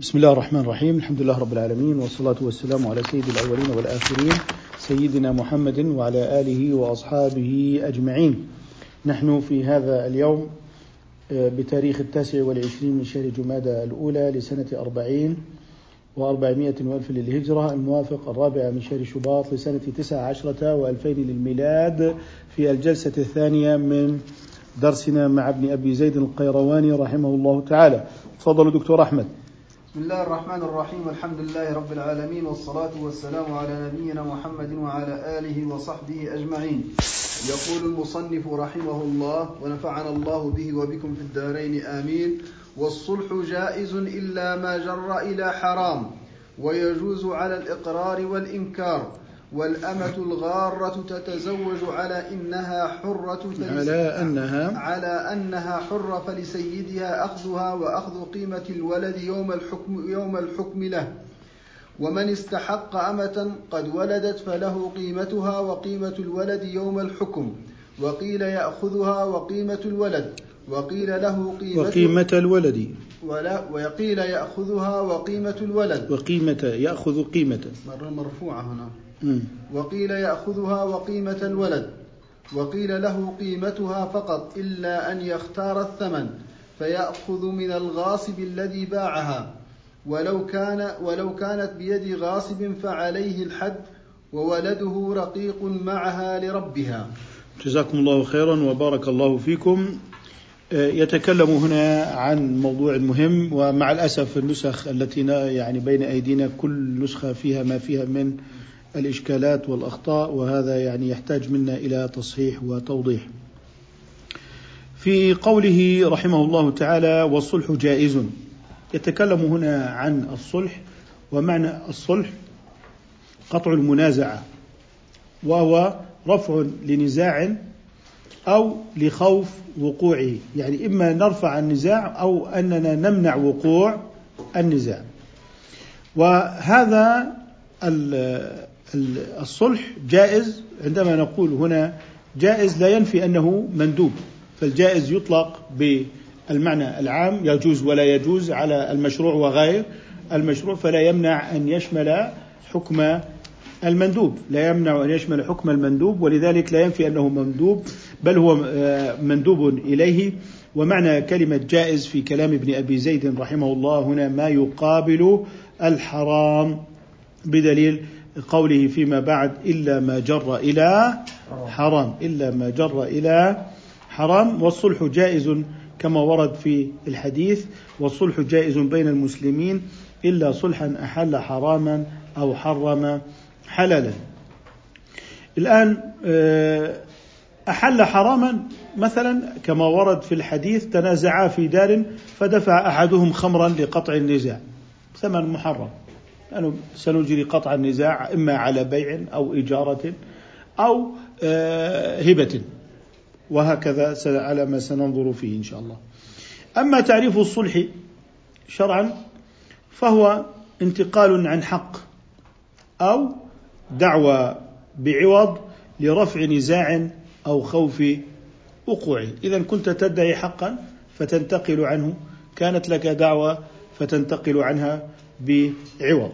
بسم الله الرحمن الرحيم. الحمد لله رب العالمين والصلاة والسلام على سيد الأولين والآخرين سيدنا محمد وعلى آله وأصحابه أجمعين. نحن في هذا اليوم آه، بتاريخ التاسع والعشرين من شهر جمادى الأولى لسنة أربعين وأربعمائة وألف للهجرة الموافق الرابع من شهر شباط لسنة تسع عشرة وألفين للميلاد في الجلسة الثانية من درسنا مع ابن أبي زيد القيرواني رحمه الله تعالى. تفضلوا دكتور أحمد. بسم الله الرحمن الرحيم الحمد لله رب العالمين والصلاة والسلام على نبينا محمد وعلى آله وصحبه أجمعين يقول المصنف رحمه الله ونفعنا الله به وبكم في الدارين آمين والصلح جائز إلا ما جر إلى حرام ويجوز على الإقرار والإنكار والأمة الغارة تتزوج على إنها حرة على أنها على أنها حرة فلسيدها أخذها وأخذ قيمة الولد يوم الحكم يوم الحكم له. ومن استحق أمة قد ولدت فله قيمتها وقيمة الولد يوم الحكم. وقيل يأخذها وقيمة الولد. وقيل له قيمة وقيمة الولد. ولا وقيل يأخذها وقيمة الولد. وقيمة يأخذ قيمة. مرة مرفوعة هنا. وقيل يأخذها وقيمة الولد. وقيل له قيمتها فقط إلا أن يختار الثمن فيأخذ من الغاصب الذي باعها. ولو كان ولو كانت بيد غاصب فعليه الحد وولده رقيق معها لربها. جزاكم الله خيرا وبارك الله فيكم. يتكلم هنا عن موضوع مهم ومع الأسف النسخ التي يعني بين أيدينا كل نسخة فيها ما فيها من الإشكالات والأخطاء وهذا يعني يحتاج منا إلى تصحيح وتوضيح. في قوله رحمه الله تعالى والصلح جائز يتكلم هنا عن الصلح ومعنى الصلح قطع المنازعة وهو رفع لنزاع أو لخوف وقوعه. يعني إما نرفع النزاع أو أننا نمنع وقوع النزاع. وهذا ال- ال- الصلح جائز. عندما نقول هنا جائز لا ينفي أنه مندوب فالجائز يطلق بالمعنى العام يجوز ولا يجوز على المشروع وغير المشروع فلا يمنع أن يشمل حكم المندوب. لا يمنع أن يشمل حكم المندوب ولذلك لا ينفي أنه مندوب بل هو آه، مندوب إليه. ومعنى كلمة جائز في كلام ابن أبي زيد رحمه الله هنا ما يقابل الحرام بدليل قوله فيما بعد إلا ما جر إلى حرام إلا ما جر إلى حرام. والصلح جائز كما ورد في الحديث. والصلح جائز بين المسلمين إلا صلحا أحل حراما أو حرم حللا الآن آه، أحل حراما مثلا كما ورد في الحديث تنازعا في دار فدفع أحدهم خمرا لقطع النزاع. ثمن محرم. يعني سنجري قطع النزاع إما على بيع أو إجارة أو آه، هبة. وهكذا على ما سننظر فيه إن شاء الله. أما تعريف الصلح شرعا فهو انتقال عن حق أو دعوى بعوض لرفع نزاع أو خوف وقوعه إذا كنت تدعي حقا فتنتقل عنه. كانت لك دعوة فتنتقل عنها بعوض.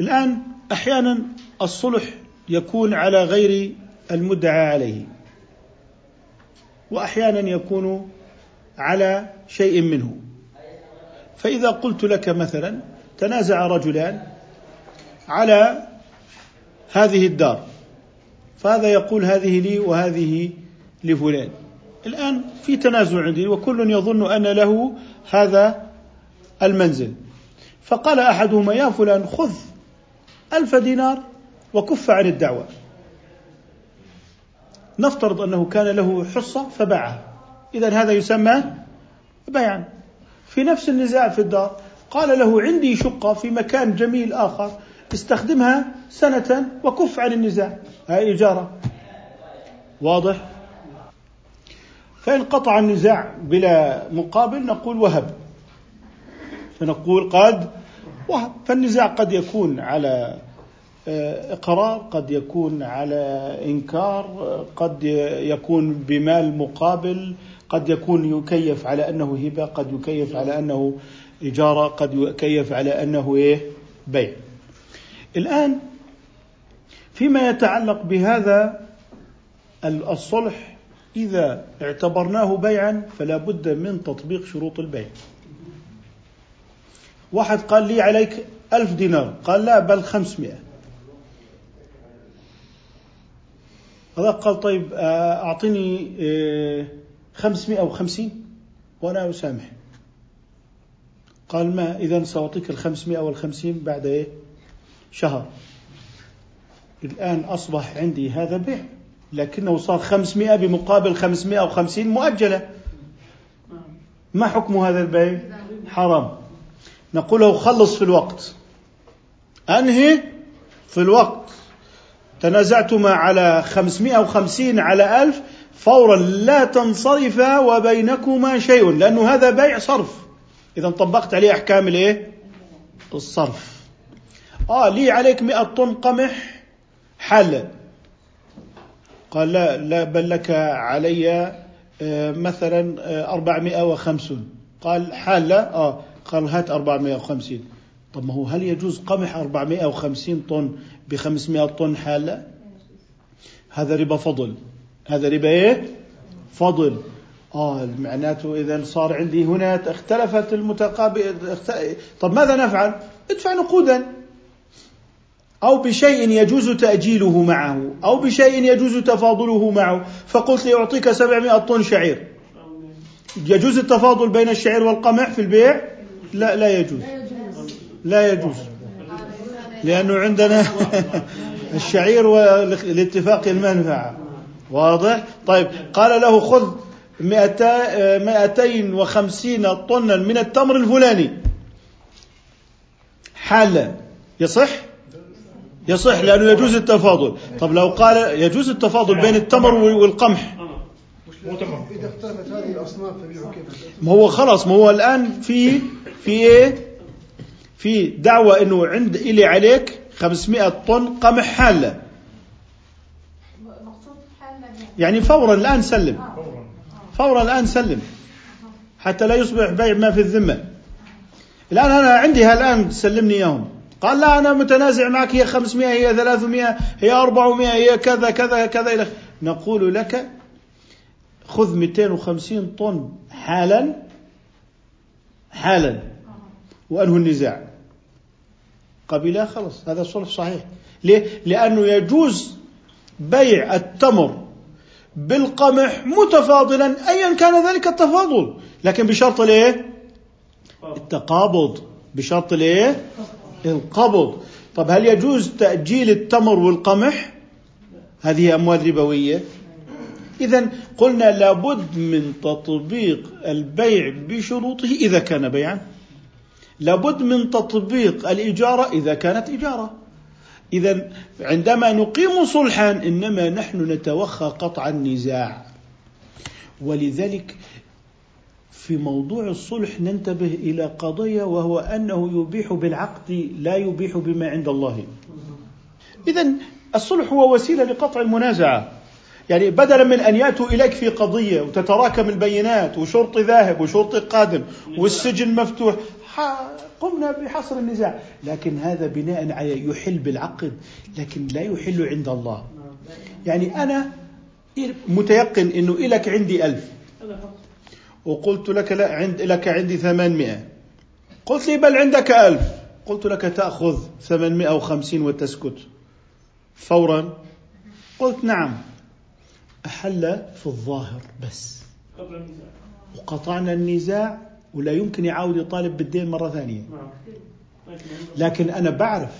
الآن أحيانا الصلح يكون على غير المدعى عليه وأحيانا يكون على شيء منه. فإذا قلت لك مثلا تنازع رجلان على هذه الدار. فهذا يقول هذه لي وهذه لفلان. الآن في تنازع عندي وكل يظن أن له هذا المنزل. فقال أحدهما يا فلان خذ ألف دينار وكف عن الدعوة. نفترض أنه كان له حصة فباعها. إذا هذا يسمى بيعا في نفس النزاع في الدار قال له عندي شقة في مكان جميل آخر استخدمها سنة وكف عن النزاع. هاي إجارة. واضح؟ فإن قطع النزاع بلا مقابل نقول وهب. فنقول قد وهب. فالنزاع قد يكون على آه، إقرار قد يكون على إنكار قد يكون بمال مقابل قد يكون يكيف على أنه هبة قد يكيف على أنه إجارة قد يكيف على أنه إيه؟ بيع. الآن فيما يتعلق بهذا الصلح إذا اعتبرناه بيعا فلا بد من تطبيق شروط البيع. واحد قال لي عليك ألف دينار قال لا بل خمسمائة. هذا قال طيب آه، أعطني آه، خمسمائة وخمسين وأنا أسامح. قال ما إذا سأعطيك الخمسمائة والخمسين بعد إيه؟ شهر. الآن أصبح عندي هذا بيع لكنه صار خمسمائة بمقابل خمسمائة وخمسين مؤجلة. ما حكم هذا البيع؟ حرام. نقول له خلص في الوقت. أنهي في الوقت. تنازعتما على خمسمائة وخمسين على ألف فورا لا تنصرف وبينكما شيء لأنه هذا بيع صرف. إذا طبقت عليه أحكام الإيه؟ الصرف. آه لي عليك مئة طن قمح حل. قال لا لا بل لك علي آه، مثلا آه، أربعمائة وخمسون. قال حالة آه قال هات أربعمائة وخمسين. طب ما هو هل يجوز قمح أربعمائة وخمسين طن بخمسمائة طن حالة هذا ربا فضل. هذا ربا إيه؟ فضل. آه معناته اذا صار عندي هنا اختلفت المتقابل طب ماذا نفعل؟ ادفع نقودا. أو بشيء يجوز تأجيله معه أو بشيء يجوز تفاضله معه. فقلت لي أعطيك سبعمائة طن شعير. يجوز التفاضل بين الشعير والقمح في البيع؟ لا لا يجوز. لا يجوز. لأنه عندنا الشعير والاتفاق المنفعة. واضح؟ طيب قال له خذ مئتين وخمسين طنا من التمر الفلاني. حالا. يصح؟ يصح لأنه يجوز التفاضل. طب لو قال يجوز التفاضل بين التمر والقمح. إذا اختلفت هذه الأصناف؟ ما هو خلاص ما هو الآن في في إيه؟ في دعوة إنه عند إلي عليك 500 طن قمح حالة. يعني فورا الآن سلم. فورا الآن سلم. حتى لا يصبح بيع ما في الذمة. الآن أنا عندي الآن سلمني إياهم. قال لا أنا متنازع معك هي 500 هي 300 هي 400 هي كذا كذا كذا إلى نقول لك خذ 250 طن حالا حالا وأنهوا النزاع. قبيلة خلص هذا صلح صحيح. ليه؟ لأنه يجوز بيع التمر بالقمح متفاضلا أيا كان ذلك التفاضل لكن بشرط الايه التقابض. بشرط الايه القبض طب هل يجوز تأجيل التمر والقمح؟ هذه أموال ربوية. إذا قلنا لابد من تطبيق البيع بشروطه إذا كان بيعا. لابد من تطبيق الإجارة إذا كانت إجارة. إذا عندما نقيم صلحا إنما نحن نتوخى قطع النزاع. ولذلك في موضوع الصلح ننتبه إلى قضية وهو أنه يبيح بالعقد لا يبيح بما عند الله. اذا الصلح هو وسيلة لقطع المنازعة. يعني بدلا من أن يأتوا إليك في قضية وتتراكم البينات وشرطي ذاهب وشرطي قادم والسجن مفتوح قمنا بحصر النزاع لكن هذا بناء على يحل بالعقد لكن لا يحل عند الله يعني أنا متيقن أنه إلك عندي ألف وقلت لك لا عند لك عندي ثمانمائة. قلت لي بل عندك ألف. قلت لك تأخذ ثمانمائة وخمسين وتسكت. فورا قلت نعم. أحل في الظاهر بس. وقطعنا النزاع ولا يمكن يعاود يطالب بالدين مرة ثانية. لكن أنا بعرف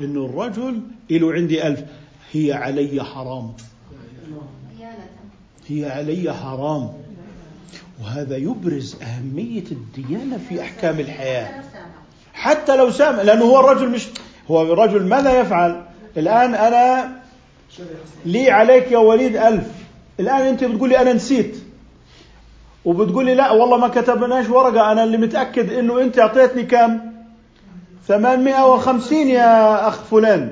أنه الرجل له عندي ألف. هي علي حرام. هي علي حرام. وهذا يبرز أهمية الديانة في أحكام الحياة. حتى لو سامع لأنه هو الرجل مش هو الرجل ماذا يفعل؟ الآن أنا لي عليك يا وليد ألف. الآن أنت بتقول لي أنا نسيت. وبتقول لي لا والله ما كتبناش ورقة. أنا اللي متأكد إنه أنت أعطيتني كم؟ 850 يا أخ فلان.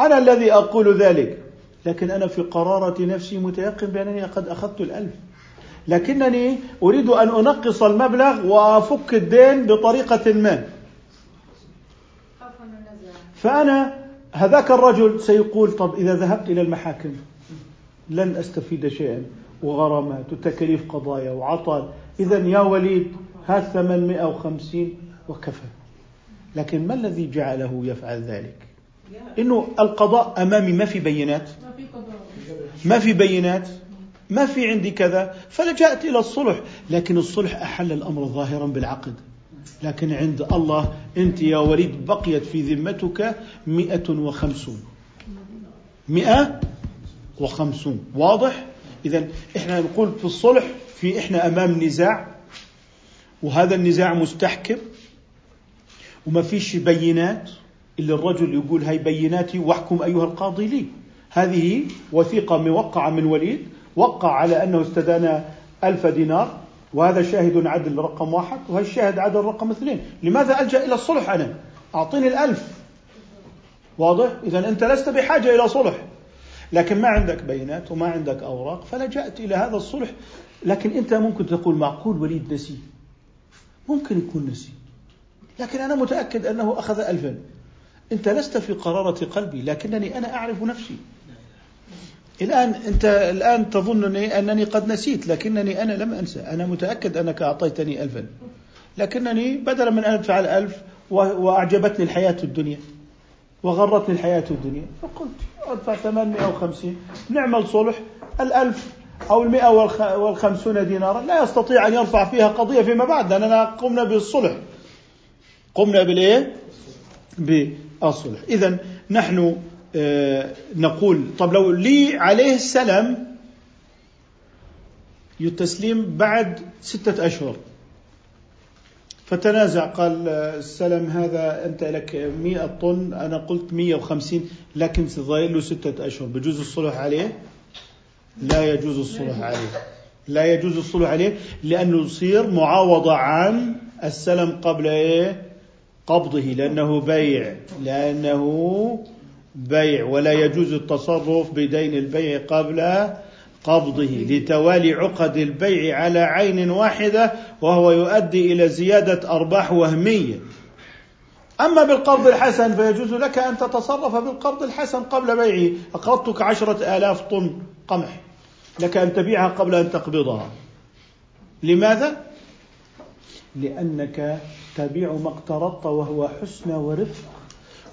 أنا الذي أقول ذلك. لكن أنا في قرارة نفسي متيقن بأنني قد أخذت الألف. لكنني أريد أن أنقص المبلغ وأفك الدين بطريقة ما. فأنا هذاك الرجل سيقول طب إذا ذهبت إلى المحاكم لن أستفيد شيئا. وغرامات وتكاليف قضايا وعطل. إذا يا وليد هات 850 وكفى. لكن ما الذي جعله يفعل ذلك؟ إنه القضاء أمامي ما في بينات؟ ما في بينات؟ ما في عندي كذا فلجأت إلى الصلح. لكن الصلح أحل الأمر ظاهرا بالعقد. لكن عند الله أنت يا وليد بقيت في ذمتك مئة وخمسون. مئة وخمسون. واضح؟ إذا إحنا نقول في الصلح في إحنا أمام نزاع وهذا النزاع مستحكم وما فيش بينات. إلا الرجل يقول هاي بيناتي واحكم أيها القاضي لي. هذه وثيقة موقعة من وليد. وقع على أنه استدان ألف دينار وهذا شاهد عدل رقم واحد وهذا الشاهد عدل رقم اثنين. لماذا ألجأ إلى الصلح أنا؟ أعطيني الألف. واضح؟ إذا أنت لست بحاجة إلى صلح. لكن ما عندك بينات وما عندك أوراق فلجأت إلى هذا الصلح. لكن أنت ممكن تقول معقول وليد نسي. ممكن يكون نسي. لكن أنا متأكد أنه أخذ ألفا. أنت لست في قرارة قلبي لكنني أنا أعرف نفسي. الآن أنت الآن تظنني أنني قد نسيت لكنني أنا لم أنسى. أنا متأكد أنك أعطيتني ألفا. لكنني بدلا من أن أدفع الألف وأعجبتني الحياة الدنيا وغرتني الحياة الدنيا. فقلت أدفع 850 نعمل صلح. الألف أو المئة والخمسون دينارا. لا يستطيع أن يرفع فيها قضية فيما بعد لأننا قمنا بالصلح. قمنا بالإيه؟ بالصلح. إذا نحن نقول طب لو لي عليه السلم التسليم بعد ستة أشهر. فتنازع قال السلم هذا أنت لك مئة طن أنا قلت مئة وخمسين لكن ظايل له ستة أشهر. بجوز الصلح عليه؟ لا يجوز الصلح عليه. لا يجوز الصلح عليه لأنه يصير معاوضة عن السلم قبل إيه؟ قبضه لأنه بيع لأنه بيع ولا يجوز التصرف بدين البيع قبل قبضه لتوالي عقد البيع على عين واحدة وهو يؤدي إلى زيادة أرباح وهمية. أما بالقرض الحسن فيجوز لك أن تتصرف بالقرض الحسن قبل بيعه. أقرضتك عشرة آلاف طن قمح. لك أن تبيعها قبل أن تقبضها. لماذا؟ لأنك تبيع ما اقترضت وهو حسن ورفق.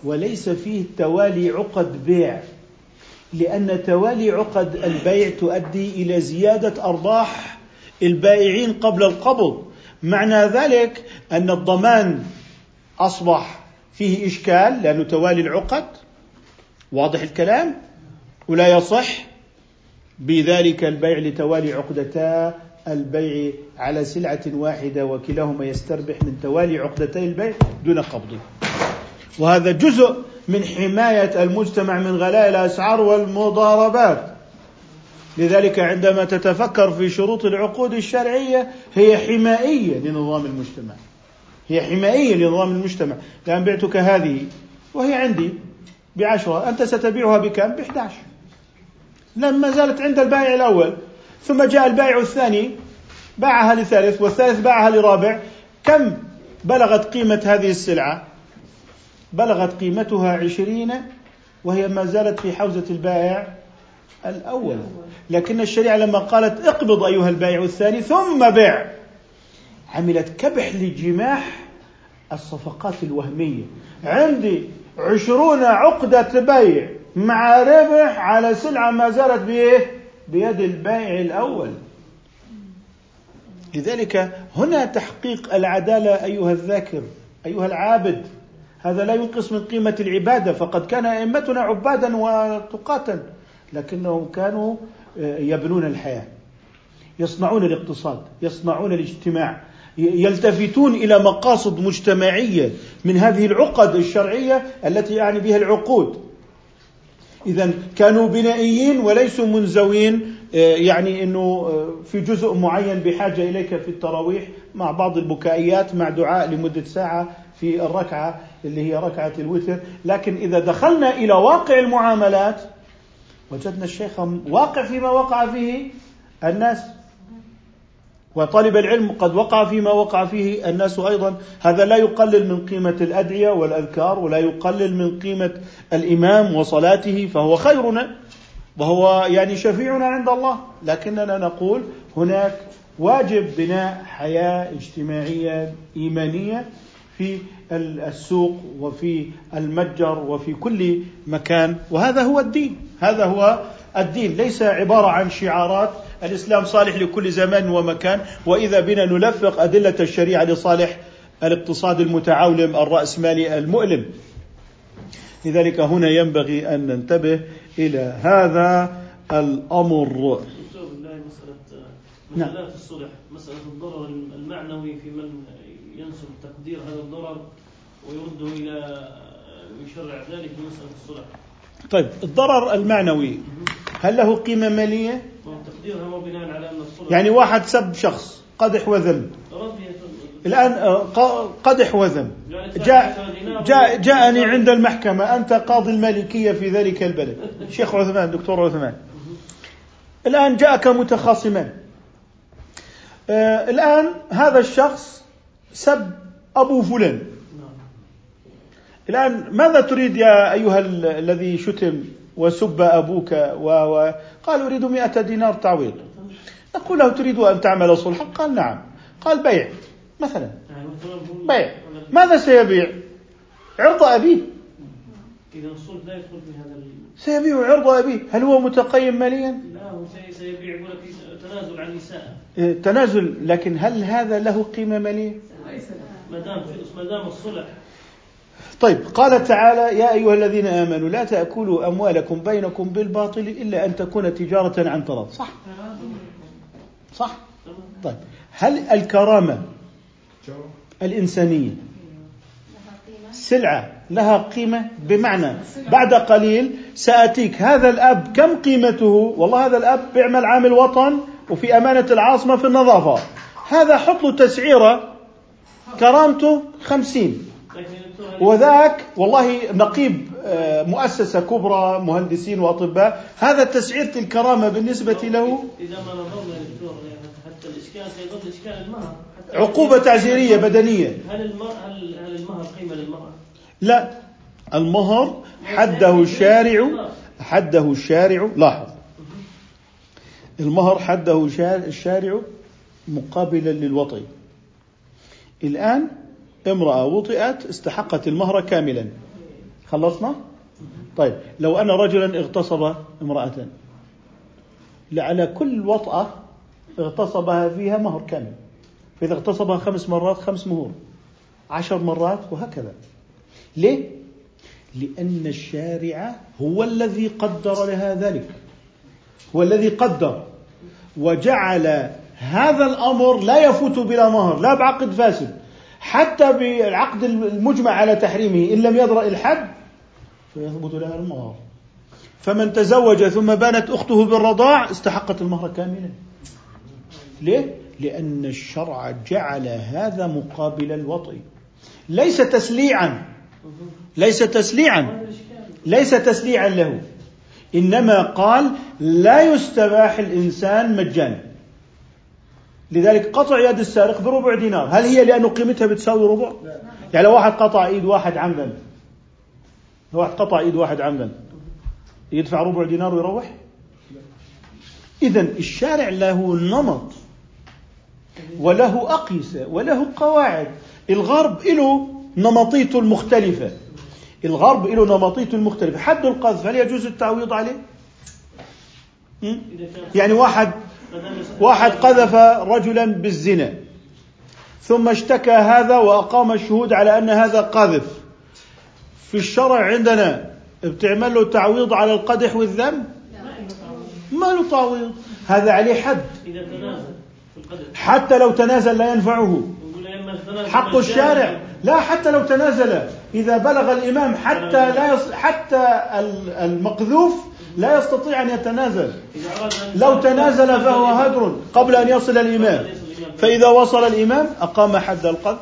وليس فيه توالي عقد بيع لأن توالي عقد البيع تؤدي إلى زيادة أرباح البائعين قبل القبض. معنى ذلك أن الضمان أصبح فيه إشكال لأنه توالي العقد واضح الكلام؟ ولا يصح بذلك البيع لتوالي عقدتا البيع على سلعة واحدة وكلاهما يستربح من توالي عقدتي البيع دون قبضه وهذا جزء من حماية المجتمع من غلاء الأسعار والمضاربات. لذلك عندما تتفكر في شروط العقود الشرعية هي حمائية لنظام المجتمع. هي حمائية لنظام المجتمع. لأن بعتك هذه وهي عندي بعشرة أنت ستبيعها بكم؟ بإحداش لما زالت عند البائع الأول. ثم جاء البائع الثاني باعها لثالث والثالث باعها لرابع. كم بلغت قيمة هذه السلعة؟ بلغت قيمتها عشرين وهي ما زالت في حوزة البائع الأول. لكن الشريعة لما قالت اقبض أيها البائع الثاني ثم بيع عملت كبح لجماح الصفقات الوهمية. عندي عشرون عقدة بيع مع ربح على سلعة ما زالت بإيه؟ بيد البائع الأول. لذلك هنا تحقيق العدالة أيها الذاكر أيها العابد. هذا لا ينقص من قيمة العبادة. فقد كان أئمتنا عبادا وتقاتا لكنهم كانوا آه، يبنون الحياة يصنعون الاقتصاد يصنعون الاجتماع يلتفتون إلى مقاصد مجتمعية من هذه العقد الشرعية التي يعني بها العقود. إذا كانوا بنائيين وليسوا منزوين آه، يعني أنه آه، في جزء معين بحاجة إليك في التراويح مع بعض البكائيات مع دعاء لمدة ساعة في الركعة اللي هي ركعة الوتر. لكن إذا دخلنا إلى واقع المعاملات وجدنا الشيخ واقع فيما وقع فيه الناس. وطالب العلم قد وقع فيما وقع فيه الناس أيضا. هذا لا يقلل من قيمة الأدعية والأذكار ولا يقلل من قيمة الإمام وصلاته فهو خيرنا وهو يعني شفيعنا عند الله. لكننا نقول هناك واجب بناء حياة اجتماعية إيمانية في السوق وفي المتجر وفي كل مكان. وهذا هو الدين. هذا هو الدين. ليس عبارة عن شعارات. الإسلام صالح لكل زمان ومكان. وإذا بنا نلفق أدلة الشريعة لصالح الاقتصاد المتعولم الرأسمالي المؤلم. لذلك هنا ينبغي أن ننتبه إلى هذا الأمر. نعم. مسألة الصلح مسألة الضرر المعنوي في من ينسب تقدير هذا الضرر ويرده إلى يشرع ذلك بمسألة الصلح طيب الضرر المعنوي هل له قيمة مالية؟ تقديرها هو بناء على أن الصلح يعني واحد سب شخص قدح وذم الآن آه، قدح وذم جاء جاء جاءني عند المحكمة أنت قاضي المالكية في ذلك البلد. شيخ عثمان دكتور عثمان. الآن جاءك متخاصمان آه الآن هذا الشخص سب أبو فلان. الآن ماذا تريد يا أيها الذي شتم وسب أبوك و... و... قال أريد مئة دينار تعويض. نقول له تريد أن تعمل صلحا؟ قال نعم. قال بيع مثلا. بيع. ماذا سيبيع؟ عرض أبيه. إذا الصلح لا يدخل في هذا سيبيع عرض أبيه. هل هو متقيم ماليا؟ لا هو سيبيع تنازل عن إيه، تنازل لكن هل هذا له قيمة مالية؟ ما دام ما دام الصلح. طيب قال تعالى يا أيها الذين آمنوا لا تأكلوا أموالكم بينكم بالباطل إلا أن تكون تجارة عن تراض صح. صح. طيب هل الكرامة الإنسانية سلعة لها قيمة؟ بمعنى بعد قليل سأتيك هذا الأب كم قيمته؟ والله هذا الأب بيعمل عامل وطن وفي أمانة العاصمة في النظافة. هذا حط له تسعيرة كرامته خمسين. وذاك والله نقيب آه، مؤسسة كبرى مهندسين وأطباء. هذا تسعيرة الكرامة بالنسبة له إذا ما نظرنا دكتور حتى الإشكال سيظل إشكال المهر. عقوبة تعزيرية بدنية. هل المهر هل هل المهر قيمة للمرأة؟ لا. المهر حده الشارع حده الشارع لاحظ. المهر حده الشارع مقابلا للوطي الآن امرأة وطئت استحقت المهر كاملا. خلصنا؟ طيب لو أن رجلا اغتصب امرأة لعلى كل وطأة اغتصبها فيها مهر كامل. فإذا اغتصبها خمس مرات خمس مهور عشر مرات وهكذا. ليه؟ لأن الشارع هو الذي قدر لها ذلك. هو الذي قدر. وجعل هذا الأمر لا يفوت بلا مهر لا بعقد فاسد. حتى بالعقد المجمع على تحريمه إن لم يدرأ الحد فيثبت لها المهر. فمن تزوج ثم بانت أخته بالرضاع استحقت المهر كاملا. ليه؟ لأن الشرع جعل هذا مقابل الوطئ ليس تسليعا ليس تسليعا ليس تسليعا له. إنما قال لا يستباح الإنسان مجانا. لذلك قطع يد السارق بربع دينار. هل هي لأنه قيمتها بتساوي ربع؟ يعني لو واحد قطع إيد واحد عمدا لو واحد قطع إيد واحد عمدا يدفع ربع دينار ويروح؟ إذا الشارع له نمط وله أقيسة وله قواعد. الغرب له نمطيته المختلفة. الغرب له نمطيته المختلفة. حد القذف هل يجوز التعويض عليه؟ يعني واحد واحد قذف رجلا بالزنا ثم اشتكى هذا وأقام الشهود على أن هذا قاذف في الشرع عندنا بتعمل له تعويض على القدح والذنب؟ ما له تعويض هذا عليه حد. حتى لو تنازل لا ينفعه. حق الشارع. لا حتى لو تنازل. إذا بلغ الإمام حتى لا يص... حتى المقذوف لا يستطيع أن يتنازل. لو تنازل فهو هدر قبل أن يصل الإمام فإذا وصل الإمام أقام حد القذف.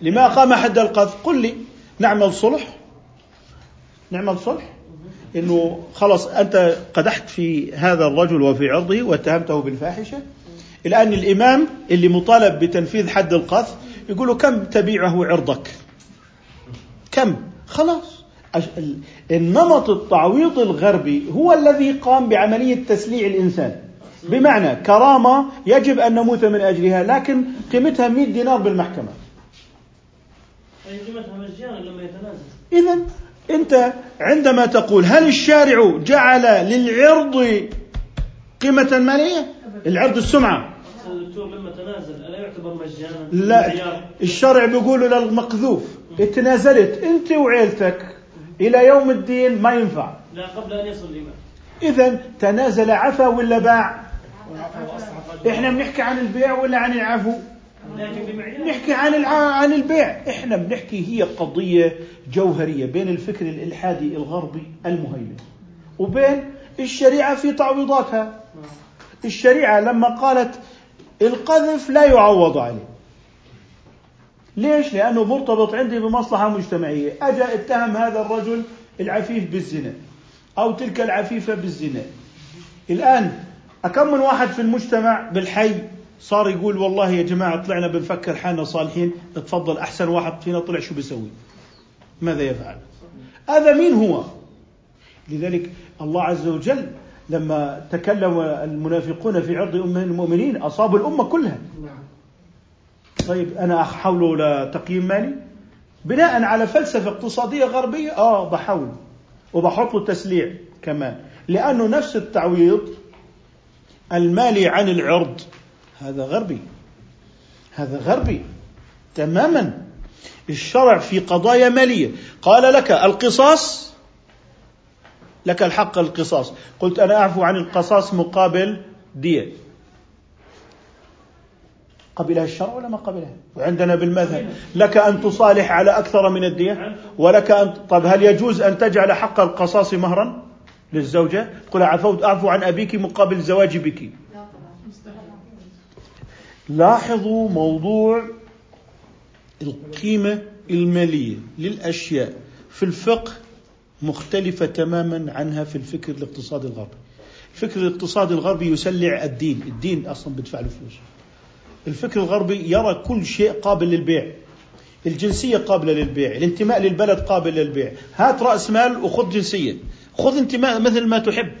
لما أقام حد القذف؟ قل لي نعمل صلح نعمل صلح إنه خلص أنت قدحت في هذا الرجل وفي عرضه واتهمته بالفاحشة. الآن الإمام اللي مطالب بتنفيذ حد القذف يقول له كم تبيعه عرضك؟ كم؟ خلاص. النمط التعويض الغربي هو الذي قام بعملية تسليع الإنسان. بمعنى كرامة يجب أن نموت من أجلها لكن قيمتها 100 دينار بالمحكمة. قيمتها مجانا لما يتنازل؟ إذا أنت عندما تقول هل الشارع جعل للعرض قيمة مالية؟ العرض السمعة. أستاذ الدكتور لما تنازل ألا يعتبر مجانا؟ لا؟ الشرع بيقول للمقذوف تنازلت أنت وعيلتك. إلى يوم الدين ما ينفع. لا قبل أن يصل الإمام إذا تنازل عفا ولا باع؟ إحنا بنحكي عن البيع ولا عن العفو؟ نحكي عن الع- عن البيع. إحنا بنحكي هي قضية جوهرية بين الفكر الإلحادي الغربي المهيمن وبين الشريعة في تعويضاتها. الشريعة لما قالت القذف لا يعوض عليه. ليش؟ لأنه مرتبط عندي بمصلحة مجتمعية. أجا اتهم هذا الرجل العفيف بالزنا أو تلك العفيفة بالزنا. الآن أكم من واحد في المجتمع بالحي صار يقول والله يا جماعة طلعنا بنفكر حالنا صالحين تفضل أحسن واحد فينا طلع شو بيسوي؟ ماذا يفعل؟ هذا مين هو؟ لذلك الله عز وجل لما تكلم المنافقون في عرض أم المؤمنين أصابوا الأمة كلها. طيب أنا أحول لتقييم مالي. بناء على فلسفة اقتصادية غربية آه بحول وبحط له تسليع كمان. لأنه نفس التعويض المالي عن العرض. هذا غربي. هذا غربي. تماما. الشرع في قضايا مالية. قال لك القصاص لك الحق القصاص. قلت أنا أعفو عن القصاص مقابل دية. قبلها الشرع ولا ما قبلها؟ وعندنا بالمذهب. لك أن تصالح على أكثر من الدية ولك أن طب هل يجوز أن تجعل حق القصاص مهرا للزوجة؟ قل عفوت أعفو عن أبيك مقابل زواجي بك. لاحظوا موضوع القيمة المالية للأشياء في الفقه مختلفة تماما عنها في الفكر الاقتصادي الغربي. الفكر الاقتصادي الغربي يسلع الدين. الدين أصلا بدفع له فلوس. الفكر الغربي يرى كل شيء قابل للبيع. الجنسية قابلة للبيع الانتماء للبلد قابل للبيع. هات رأس مال وخذ جنسية. خذ انتماء مثل ما تحب.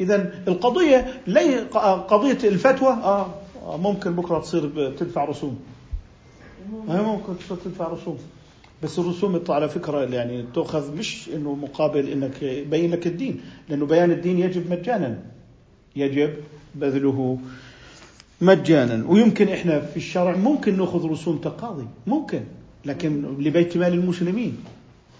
إذا القضية لي قضية الفتوى آه آه، ممكن بكرة تصير تدفع رسوم. ممكن. تصير تدفع رسوم. بس الرسوم على فكرة يعني تؤخذ مش إنه مقابل إنك يبين لك الدين لأنه بيان الدين يجب مجانا. يجب بذله مجانا. ويمكن إحنا في الشرع ممكن نأخذ رسوم تقاضي. ممكن. لكن لبيت مال المسلمين.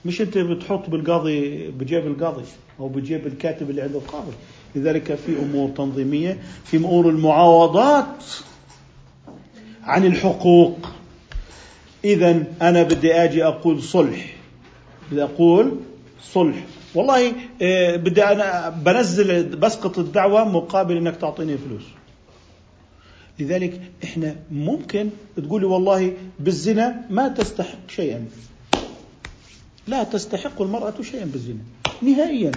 مش أنت بتحط بالقاضي بجيب القاضي أو بجيب الكاتب اللي عند القاضي. لذلك في أمور تنظيمية في أمور المعاوضات عن الحقوق. اذا أنا بدي آجي أقول صلح. بدي أقول صلح. والله آه، بدي أنا بنزل بسقط الدعوة مقابل إنك تعطيني فلوس. لذلك إحنا ممكن تقولي والله بالزنا ما تستحق شيئا. لا تستحق المرأة شيئا بالزنا. نهائيا.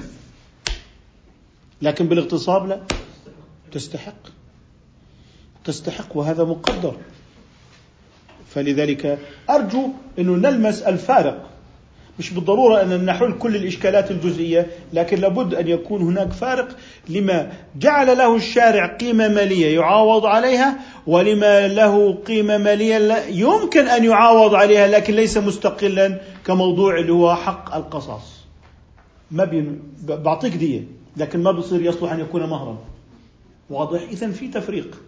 لكن بالاغتصاب لا. تستحق. تستحق وهذا مقدر. فلذلك أرجو أنه نلمس الفارق مش بالضرورة أن نحل كل الإشكالات الجزئية لكن لابد أن يكون هناك فارق لما جعل له الشارع قيمة مالية يعاوض عليها ولما له قيمة مالية يمكن أن يعاوض عليها لكن ليس مستقلا كموضوع اللي هو حق القصاص. ما بين بعطيك دية لكن ما بصير يصلح أن يكون مهرا. واضح؟ إذا في تفريق.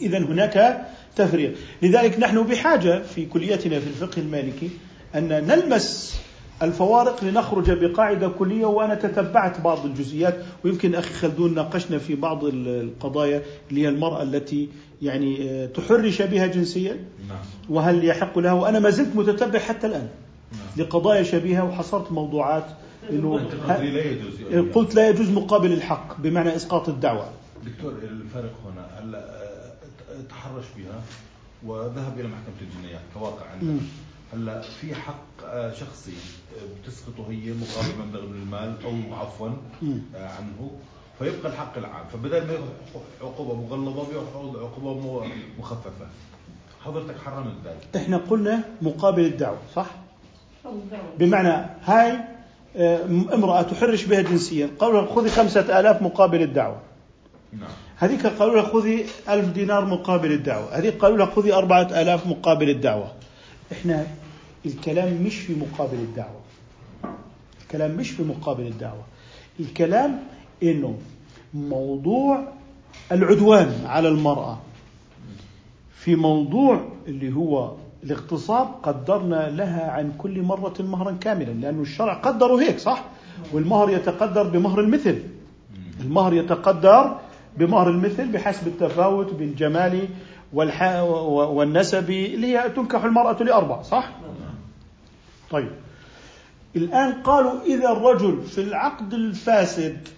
إذا هناك تفريق. لذلك نحن بحاجة في كليتنا في الفقه المالكي أن نلمس الفوارق لنخرج بقاعدة كلية وأنا تتبعت بعض الجزئيات. ويمكن أخي خلدون ناقشنا في بعض القضايا اللي هي المرأة التي يعني آه، تحرش بها جنسيا. نعم. وهل يحق لها؟ وأنا ما زلت متتبع حتى الآن نعم. لقضايا شبيهة وحصرت موضوعات إنه انت قلت لي لا يجوز قلت لا يجوز مقابل الحق بمعنى إسقاط الدعوة. دكتور الفرق هنا هلا آه، تحرش بها؟ وذهب إلى محكمة الجنايات كواقع. عندنا هلا في حق آه، شخصي آه، بتسقطه هي مقابل مبلغ من المال أو عفوا. آه، عنه فيبقى الحق العام. فبدل ما ياخذ عقوبة مغلظة بياخذ عقوبة مخففة. حضرتك حرمت ذلك إحنا قلنا مقابل الدعوة صح؟ بمعنى هاي امرأة تحرش بها جنسيا قالوا لها خذي خمسة آلاف مقابل الدعوة. نعم. هذيك قالوا لها خذي ألف دينار مقابل الدعوة. هذيك قالوا لها خذي أربعة آلاف مقابل الدعوة. إحنا الكلام مش في مقابل الدعوة. الكلام مش في مقابل الدعوة. الكلام إنه موضوع العدوان على المرأة. في موضوع اللي هو الاغتصاب قدرنا لها عن كل مرة مهرا كاملا لأن الشرع قدره هيك صح؟ والمهر يتقدر بمهر المثل. المهر يتقدر بمهر المثل بحسب التفاوت بالجمال. والنسب اللي هي تنكح المرأة لأربع صح؟ طيب. الآن قالوا إذا الرجل في العقد الفاسد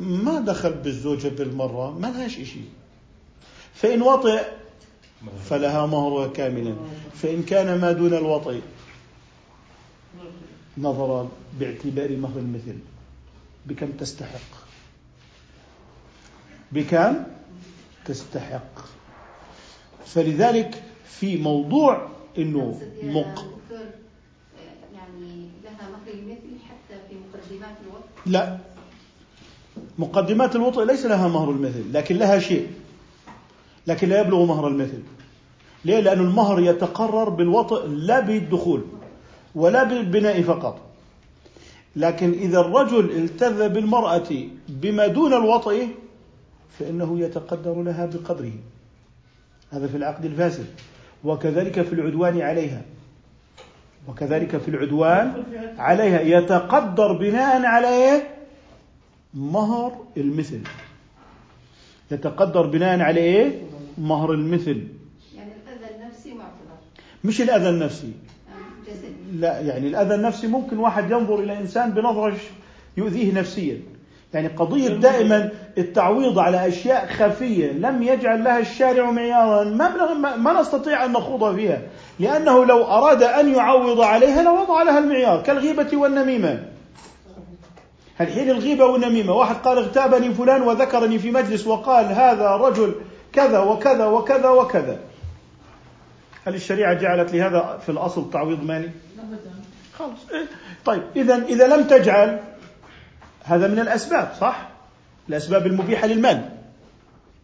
ما دخل بالزوجة بالمرة ما لهاش شيء فإن وطئ فلها مهرها كاملا. فإن كان ما دون الوطئ نظرا باعتبار مهر المثل. بكم تستحق؟ بكم تستحق؟ فلذلك في موضوع إنه مق... يعني لها حتى في مقدمات لا. مقدمات الوطء ليس لها مهر المثل لكن لها شيء. لكن لا يبلغ مهر المثل. ليه؟ لأن المهر يتقرر بالوطء لا بالدخول ولا بالبناء فقط. لكن إذا الرجل التذ بالمرأة بما دون الوطء فإنه يتقدر لها بقدره. هذا في العقد الفاسد. وكذلك في العدوان عليها. وكذلك في العدوان عليها. يتقدر بناء على إيه؟ مهر المثل. يتقدر بناء على إيه؟ مهر المثل. يعني الأذى النفسي معتبر. مش الأذى النفسي. آه، لا يعني الأذى النفسي ممكن واحد ينظر إلى إنسان بنظرة يؤذيه نفسيا. يعني قضية دائما التعويض على أشياء خفية لم يجعل لها الشارع معيارا ما ما- نستطيع أن نخوض فيها لأنه لو أراد أن يعوض عليها لوضع لها المعيار كالغيبة والنميمة الحين الغيبة والنميمة واحد قال اغتابني فلان وذكرني في مجلس وقال هذا رجل كذا وكذا وكذا وكذا هل الشريعة جعلت لهذا في الأصل تعويض مالي؟ خلاص إيه؟ طيب اذا إذا لم تجعل هذا من الأسباب صح؟ الأسباب المبيحة للمال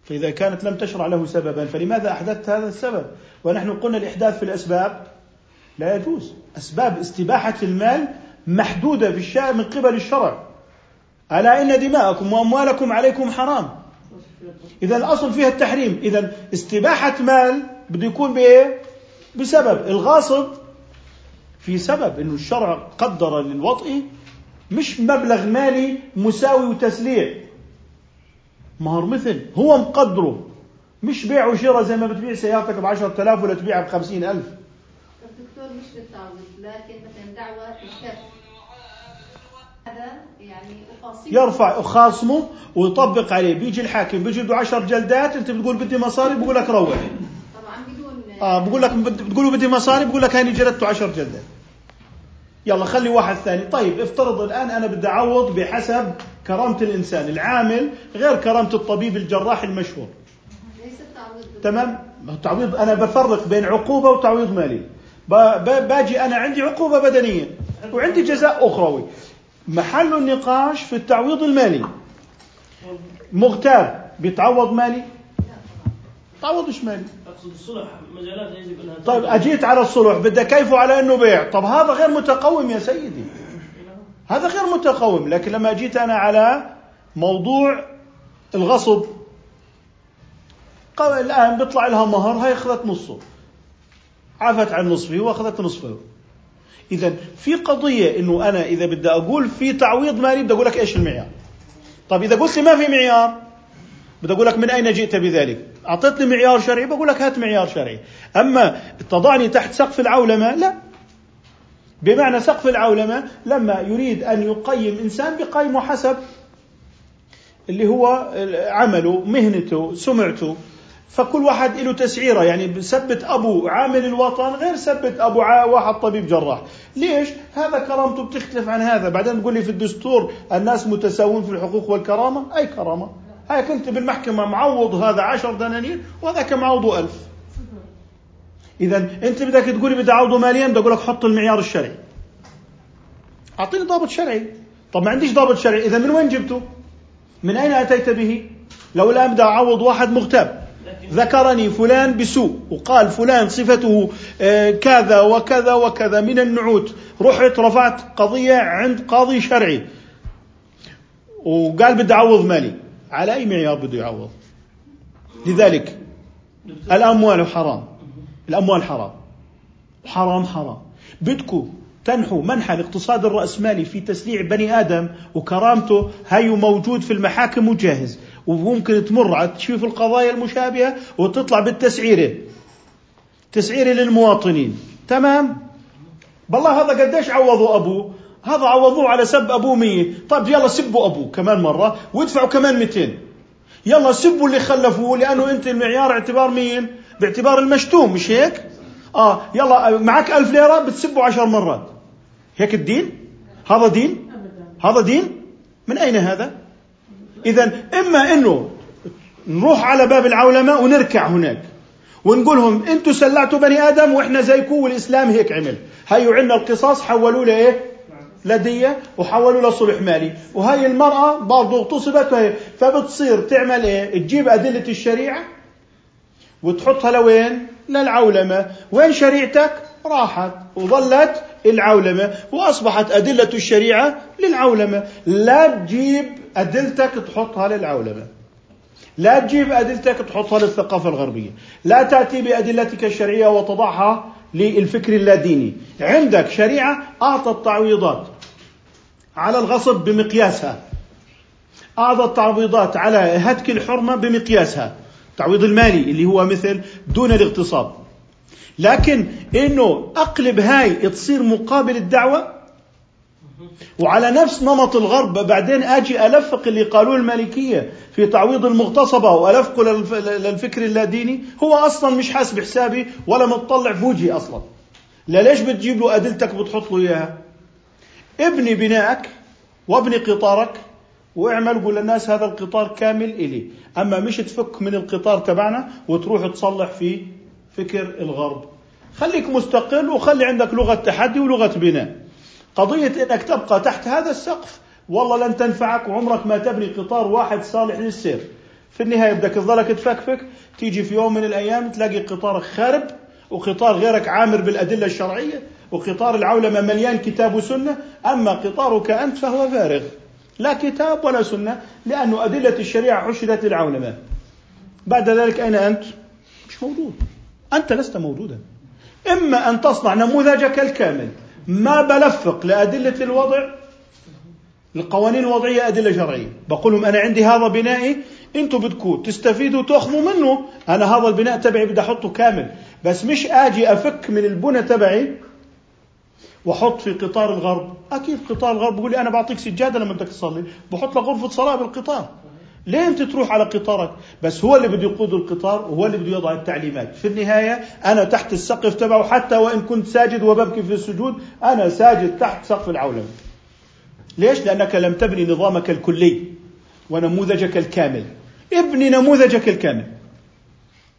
فإذا كانت لم تشرع له سببا فلماذا أحدثت هذا السبب؟ ونحن قلنا الإحداث في الأسباب لا يجوز أسباب استباحة المال محدودة في الشارع من قبل الشرع ألا إن دماءكم وأموالكم عليكم حرام إذا الأصل فيها التحريم إذا استباحة مال بده يكون بإيه؟ بسبب الغاصب في سبب إنه الشرع قدر للوطء مش مبلغ مالي مساوي وتسليع مهر مثل هو مقدره. مش بيع وشراء زي ما بتبيع سيارتك ب 10000 ولا تبيعها ب 50000 الدكتور مش بالتعويض لكن مثلا دعوة الكف هذا يعني يرفع خاصمه ويطبق عليه. بيجي الحاكم بيجي له 10 جلدات أنت بتقول بدي مصاري بقول لك روح. طبعا بدون آه بقول لك بتقول بدي مصاري بقول لك هاني جلدته 10 جلدات. يلا خلي واحد ثاني. طيب افترض الآن أنا بدي أعوض بحسب كرامة الإنسان العامل غير كرامة الطبيب الجراح المشهور. تمام؟ التعويض أنا بفرق بين عقوبة وتعويض مالي. باجي أنا عندي عقوبة بدنية وعندي جزاء أخروي. محل النقاش في التعويض المالي. مغتاب بيتعوض مالي؟ تعوضش مالي اقصد الصلح مجالات يجب انها طيب أجيت على الصلح بدي كيفه على إنه بيع؟ طب هذا غير متقوم يا سيدي. هذا غير متقوم لكن لما جيت أنا على موضوع الغصب قال الآن بيطلع لها مهر هي أخذت نصه. عفت عن نصفه وأخذت نصفه. إذا في قضية إنه أنا إذا بدي أقول في تعويض مالي بدي أقول لك إيش المعيار. طيب إذا قلت لي ما في معيار بدي أقول لك من أين جئت بذلك؟ أعطيتني معيار شرعي بقول لك هات معيار شرعي، أما تضعني تحت سقف العولمة؟ لا. بمعنى سقف العولمة لما يريد أن يقيم إنسان بقيمه حسب اللي هو عمله، مهنته، سمعته، فكل واحد له تسعيرة يعني سبت أبو عامل الوطن غير سبت أبو واحد طبيب جراح. ليش؟ هذا كرامته بتختلف عن هذا. بعدين تقول لي في الدستور الناس متساوون في الحقوق والكرامة؟ أي كرامة. هاي كنت بالمحكمة معوض هذا عشر دنانير وهذاك معوضه ألف. إذا أنت بدك تقولي بدي أعوضه ماليا بدي أقول لك حط المعيار الشرعي. أعطيني ضابط شرعي. طب ما عنديش ضابط شرعي إذا من وين جبته؟ من أين أتيت به؟ لو الآن بدي أعوض واحد مغتاب. ذكرني فلان بسوء وقال فلان صفته آه، كذا وكذا وكذا من النعوت. رحت رفعت قضية عند قاضي شرعي. وقال بدي أعوض مالي. على أي معيار بده يعوض؟ لذلك الأموال حرام. الأموال حرام. حرام حرام. بدكم تنحوا منحى الاقتصاد الرأسمالي في تسليع بني آدم وكرامته هيو موجود في المحاكم وجاهز. وممكن تمر تشوف القضايا المشابهة وتطلع بالتسعيرة. تسعيرة للمواطنين. تمام؟ بالله هذا قديش عوضوا أبوه؟ هذا عوضوه على سب أبوه مية. طيب يلا سبوا أبوه كمان مرة. وادفعوا كمان 200 يلا سبوا اللي خلفوه لأنه أنت المعيار اعتبار مين باعتبار المشتوم مش هيك؟ آه يلا معك ألف ليرة بتسبوا عشر مرات. هيك الدين؟ هذا دين؟ هذا دين؟ من أين هذا؟ إذا إما أنه نروح على باب العولمة ونركع هناك. ونقول لهم أنتم سلعتوا بني آدم وإحنا زيكم والإسلام هيك عمل. هيو عندنا القصاص حولوه لإيه؟ لدية وحولوا له صلح مالي. وهي المرأة برضه اغتصبت وهي فبتصير تعمل إيه؟ تجيب أدلة الشريعة وتحطها لوين؟ للعولمة. وين شريعتك؟ راحت وظلت العولمة وأصبحت أدلة الشريعة للعولمة. لا تجيب أدلتك تحطها للعولمة. لا تجيب أدلتك تحطها للثقافة الغربية. لا تأتي بأدلتك الشرعية وتضعها للفكر اللاديني. عندك شريعة أعطت تعويضات على الغصب بمقياسها. أعطت تعويضات على هتك الحرمة بمقياسها. التعويض المالي اللي هو مثل دون الاغتصاب. لكن إنه أقلب هاي تصير مقابل الدعوة؟ وعلى نفس نمط الغرب بعدين أجي ألفق اللي قالوه المالكية. في تعويض المغتصبة والفقه للف- للفكر اللاديني هو أصلا مش حاسب حسابي ولا متطلع بوجهي أصلا. لا ليش بتجيب له أدلتك بتحط له إياها؟ ابني بنائك وابني قطارك واعمل قول للناس هذا القطار كامل إلي. أما مش تفك من القطار تبعنا وتروح تصلح في فكر الغرب. خليك مستقل وخلي عندك لغة تحدي ولغة بناء. قضية أنك تبقى تحت هذا السقف والله لن تنفعك وعمرك ما تبني قطار واحد صالح للسير. في النهاية بدك تظلك تفكفك تيجي في يوم من الأيام تلاقي قطارك خارب وقطار غيرك عامر بالأدلة الشرعية وقطار العولمة مليان كتاب وسنة أما قطارك أنت فهو فارغ. لا كتاب ولا سنة لأنه أدلة الشريعة عشرت للعولمة. بعد ذلك أين أنت؟ مش موجود. أنت لست موجودا. إما أن تصنع نموذجك الكامل ما بلفق لأدلة الوضع القوانين الوضعية أدلة شرعية. بقول لهم أنا عندي هذا بنائي أنتوا بدكم تستفيدوا تأخذوا منه أنا هذا البناء تبعي بدي أحطه كامل. بس مش آجي أفك من البنى تبعي وأحط في قطار الغرب. أكيد قطار الغرب بيقول لي أنا بعطيك سجادة لما بدك تصلي. بحط لك غرفة صلاة بالقطار. ليه أنت تروح على قطارك؟ بس هو اللي بده يقود القطار وهو اللي بده يضع التعليمات. في النهاية أنا تحت السقف تبعه حتى وإن كنت ساجد وببكي في السجود أنا ساجد تحت سقف العولمة. ليش؟ لأنك لم تبني نظامك الكلي ونموذجك الكامل. ابني نموذجك الكامل.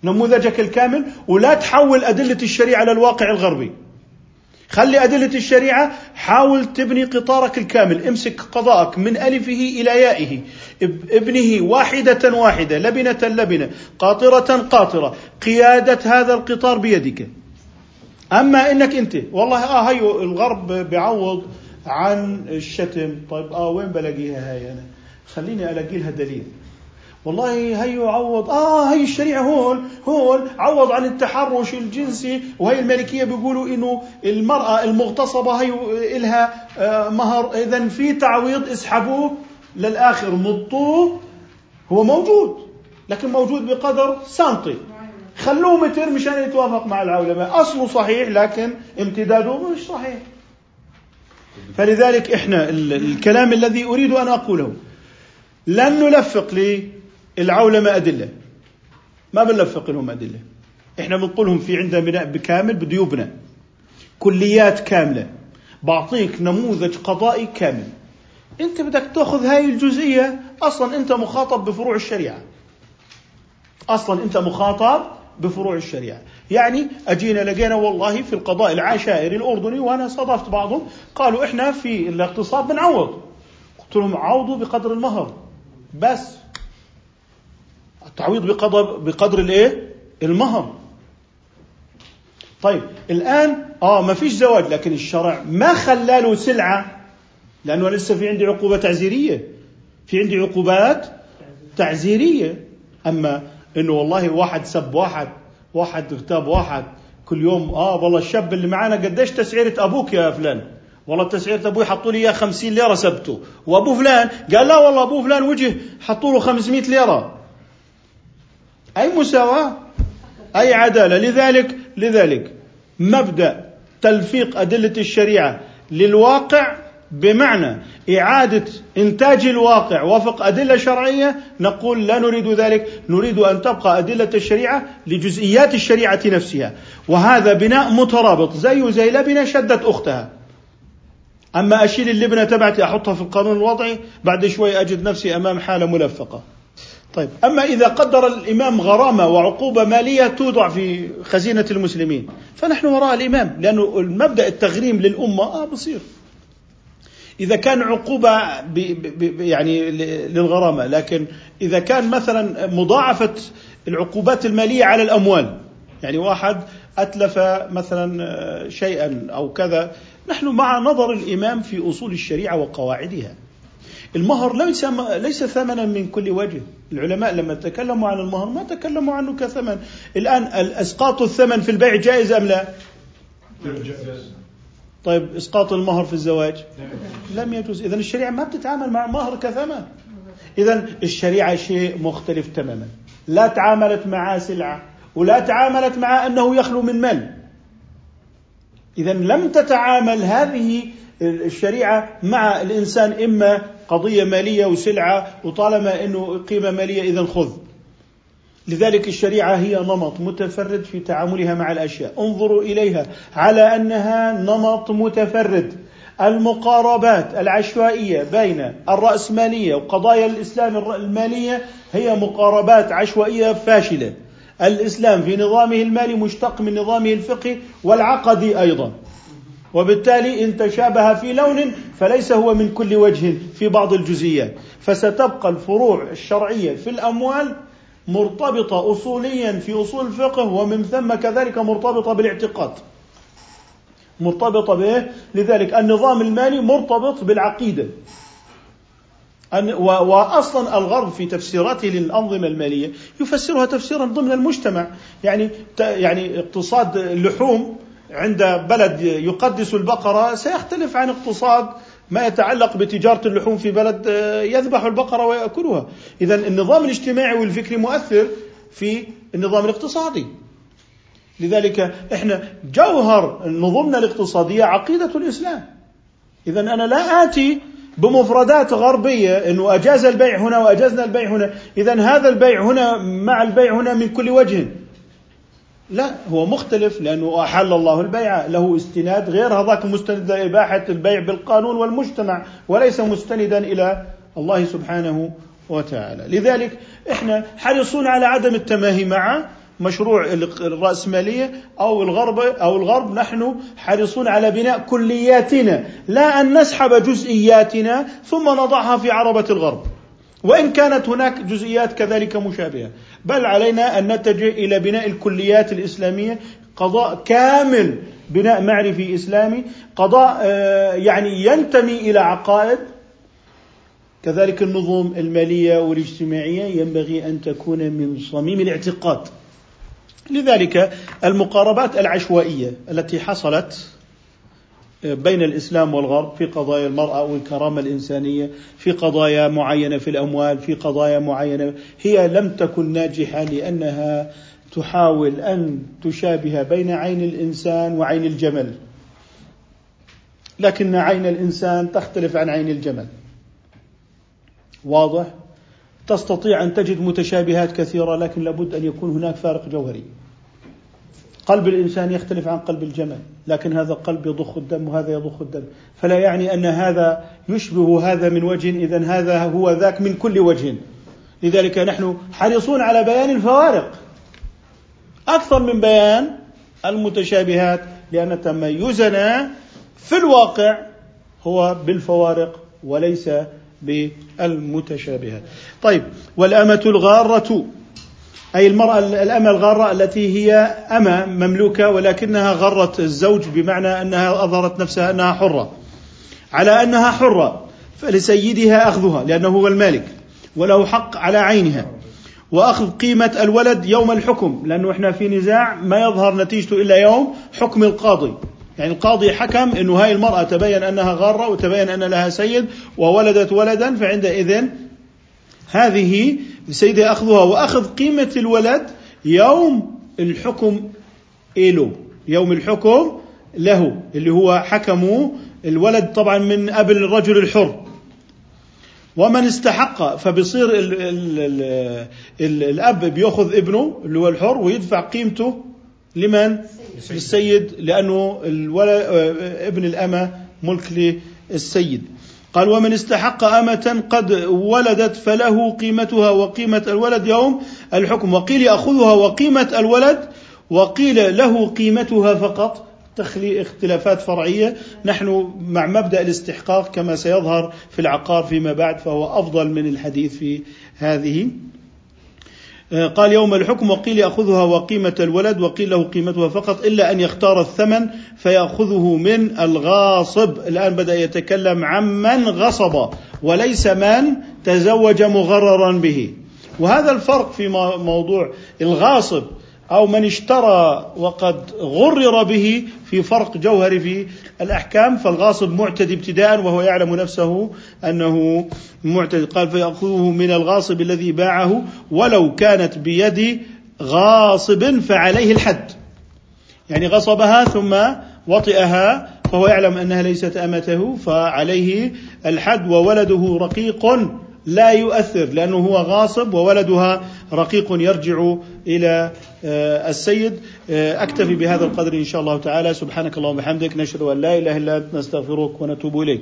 نموذجك الكامل ولا تحول أدلة الشريعة للواقع الغربي. خلي أدلة الشريعة حاول تبني قطارك الكامل. امسك قضاءك من ألفه إلى يائه. ابنه واحدة واحدة لبنة لبنة قاطرة قاطرة. قيادة هذا القطار بيدك. أما إنك أنت والله آه هيو الغرب بيعوض عن الشتم. طيب آه وين بلاقيها هاي أنا؟ خليني ألاقي لها دليل. والله هيو عوض آه هي الشريعة هون هون عوض عن التحرش الجنسي وهي الملكية بيقولوا إنه المرأة المغتصبة هيو إلها آه مهر. اذا في تعويض اسحبوه للآخر مطوه هو موجود لكن موجود بقدر سنتي. خلوه متر مشان يتوافق مع العولمة. أصله صحيح لكن امتداده مش صحيح. فلذلك إحنا الكلام الذي أريد أن أقوله لن نلفق للعولمة أدلة. ما بنلفق لهم أدلة. إحنا بنقول لهم في عندنا بناء بكامل بده يبنى كليات كاملة. بعطيك نموذج قضائي كامل. أنت بدك تأخذ هاي الجزئية أصلا أنت مخاطب بفروع الشريعة. أصلا أنت مخاطب بفروع الشريعة. يعني أجينا لقينا والله في القضاء العشائري الأردني وأنا صادفت بعضهم قالوا إحنا في الاقتصاد بنعوض. قلت لهم عوضوا بقدر المهر. بس. التعويض بقدر بقدر الإيه؟ المهر. طيب الآن آه ما فيش زواج لكن الشرع ما خلاله سلعة لأنه لسه في عندي عقوبة تعزيرية. في عندي عقوبات تعزيرية. أما إنه والله واحد سب واحد واحد اغتاب واحد. كل يوم آه والله الشاب اللي معانا قديش تسعيرة أبوك يا فلان؟ والله تسعيرة أبوي حطوا لي إياه 50 ليرة سبته. وأبو فلان قال لا والله أبو فلان وجه حطوا له 500 ليرة. أي مساواة؟ أي عدالة؟ لذلك لذلك مبدأ تلفيق أدلة الشريعة للواقع بمعنى إعادة إنتاج الواقع وفق أدلة شرعية نقول لا نريد ذلك نريد أن تبقى أدلة الشريعة لجزئيات الشريعة نفسها. وهذا بناء مترابط زيه زي لبنة شدت أختها. أما أشيل اللبنة تبعتي أحطها في القانون الوضعي بعد شوي أجد نفسي أمام حالة ملفقة. طيب أما إذا قدر الإمام غرامة وعقوبة مالية توضع في خزينة المسلمين فنحن وراء الإمام لأنه المبدأ التغريم للأمة آه بصير. إذا كان عقوبة يعني للغرامة لكن إذا كان مثلا مضاعفة العقوبات المالية على الأموال يعني واحد أتلف مثلا شيئا أو كذا نحن مع نظر الإمام في أصول الشريعة وقواعدها. المهر ليس ليس ثمنا من كل وجه. العلماء لما تكلموا عن المهر ما تكلموا عنه كثمن. الآن اسقاط الثمن في البيع جائز أم لا؟ طيب إسقاط المهر في الزواج؟ لم يجوز. اذا الشريعة ما بتتعامل مع مهر كثمن. اذا الشريعة شيء مختلف تماما. لا تعاملت معه سلعة ولا تعاملت مع أنه يخلو من مال. اذا لم تتعامل هذه الشريعة مع الإنسان إما قضية مالية وسلعة وطالما إنه قيمة مالية اذا خذ. لذلك الشريعة هي نمط متفرد في تعاملها مع الأشياء. انظروا إليها. على أنها نمط متفرد. المقاربات العشوائية بين الرأسمالية وقضايا الإسلام المالية هي مقاربات عشوائية فاشلة. الإسلام في نظامه المالي مشتق من نظامه الفقهي والعقدي أيضا. وبالتالي إن تشابه في لون فليس هو من كل وجه في بعض الجزئيات. فستبقى الفروع الشرعية في الأموال مرتبطة أصوليا في أصول الفقه ومن ثم كذلك مرتبطة بالاعتقاد. مرتبطة به لذلك النظام المالي مرتبط بالعقيدة. واصلا الغرب في تفسيراته للأنظمة المالية يفسرها تفسيرا ضمن المجتمع. يعني يعني اقتصاد اللحوم عند بلد يقدس البقرة سيختلف عن اقتصاد ما يتعلق بتجارة اللحوم في بلد آه، يذبح البقرة ويأكلها. إذا النظام الاجتماعي والفكري مؤثر في النظام الاقتصادي. لذلك إحنا جوهر نظمنا الاقتصادية عقيدة الإسلام. إذا أنا لا آتي بمفردات غربية أنه أجاز البيع هنا وأجزنا البيع هنا. إذا هذا البيع هنا مع البيع هنا من كل وجه. لا هو مختلف لأنه أحل الله البيع. له استناد غير هذاك مستند لإباحة البيع بالقانون والمجتمع وليس مستندا إلى الله سبحانه وتعالى. لذلك إحنا حريصون على عدم التماهي مع مشروع الرأسمالية أو الغرب أو الغرب. نحن حريصون على بناء كلياتنا لا أن نسحب جزئياتنا ثم نضعها في عربة الغرب. وإن كانت هناك جزئيات كذلك مشابهة. بل علينا أن نتجه إلى بناء الكليات الإسلامية قضاء كامل بناء معرفي إسلامي قضاء آه، يعني ينتمي إلى عقائد. كذلك النظم المالية والاجتماعية ينبغي أن تكون من صميم الاعتقاد. لذلك المقاربات العشوائية التي حصلت بين الإسلام والغرب في قضايا المرأة والكرامة الإنسانية في قضايا معينة في الأموال في قضايا معينة هي لم تكن ناجحة لأنها تحاول أن تشابه بين عين الإنسان وعين الجمل. لكن عين الإنسان تختلف عن عين الجمل. واضح؟ تستطيع أن تجد متشابهات كثيرة لكن لابد أن يكون هناك فارق جوهري. قلب الإنسان يختلف عن قلب الجمل لكن هذا القلب يضخ الدم وهذا يضخ الدم. فلا يعني أن هذا يشبه هذا من وجه إذا هذا هو ذاك من كل وجه. لذلك نحن حريصون على بيان الفوارق. أكثر من بيان المتشابهات لأن تميزنا في الواقع هو بالفوارق وليس بالمتشابهات. طيب والأمة الغارة أي المرأة الأمة الغارة التي هي أمة مملوكة ولكنها غرت الزوج بمعنى أنها أظهرت نفسها أنها حرة. على أنها حرة فلسيدها أخذها لأنه هو المالك وله حق على عينها. وأخذ قيمة الولد يوم الحكم لأنه إحنا في نزاع ما يظهر نتيجته إلا يوم حكم القاضي. يعني القاضي حكم إنه هاي المرأة تبين أنها غارة وتبين أن لها سيد وولدت ولدا فعندئذ هذه سيدها أخذها وأخذ قيمة الولد يوم الحكم إله يوم الحكم له اللي هو حكموا الولد طبعا من ابن الرجل الحر ومن استحق فبصير ال ال ال ال الأب بيأخذ ابنه اللي هو الحر ويدفع قيمته لمن؟ للسيد لأنه الولد ابن الأمة ملك للسيد. قال ومن استحق أمة قد ولدت فله قيمتها وقيمة الولد يوم الحكم. وقيل يأخذها وقيمة الولد وقيل له قيمتها فقط. تخلي اختلافات فرعية. نحن مع مبدأ الاستحقاق كما سيظهر في العقار فيما بعد فهو أفضل من الحديث في هذه قال يوم الحكم وقيل يأخذها وقيمة الولد وقيل له قيمتها فقط إلا أن يختار الثمن فيأخذه من الغاصب. الآن بدأ يتكلم عمن غصب وليس من تزوج مغررا به. وهذا الفرق في موضوع الغاصب أو من اشترى وقد غرر به في فرق جوهري في الأحكام فالغاصب معتدي ابتداء وهو يعلم نفسه أنه معتدي قال فيأخذه من الغاصب الذي باعه ولو كانت بيد غاصب فعليه الحد. يعني غصبها ثم وطئها فهو يعلم أنها ليست أمته فعليه الحد وولده رقيق لا يؤثر لأنه هو غاصب وولدها رقيق يرجع إلى آه، السيد. آه، أكتفي بهذا القدر إن شاء الله تعالى. سبحانك اللهم وبحمدك نشهد أن لا إله إلا أنت نستغفرك ونتوب إليك.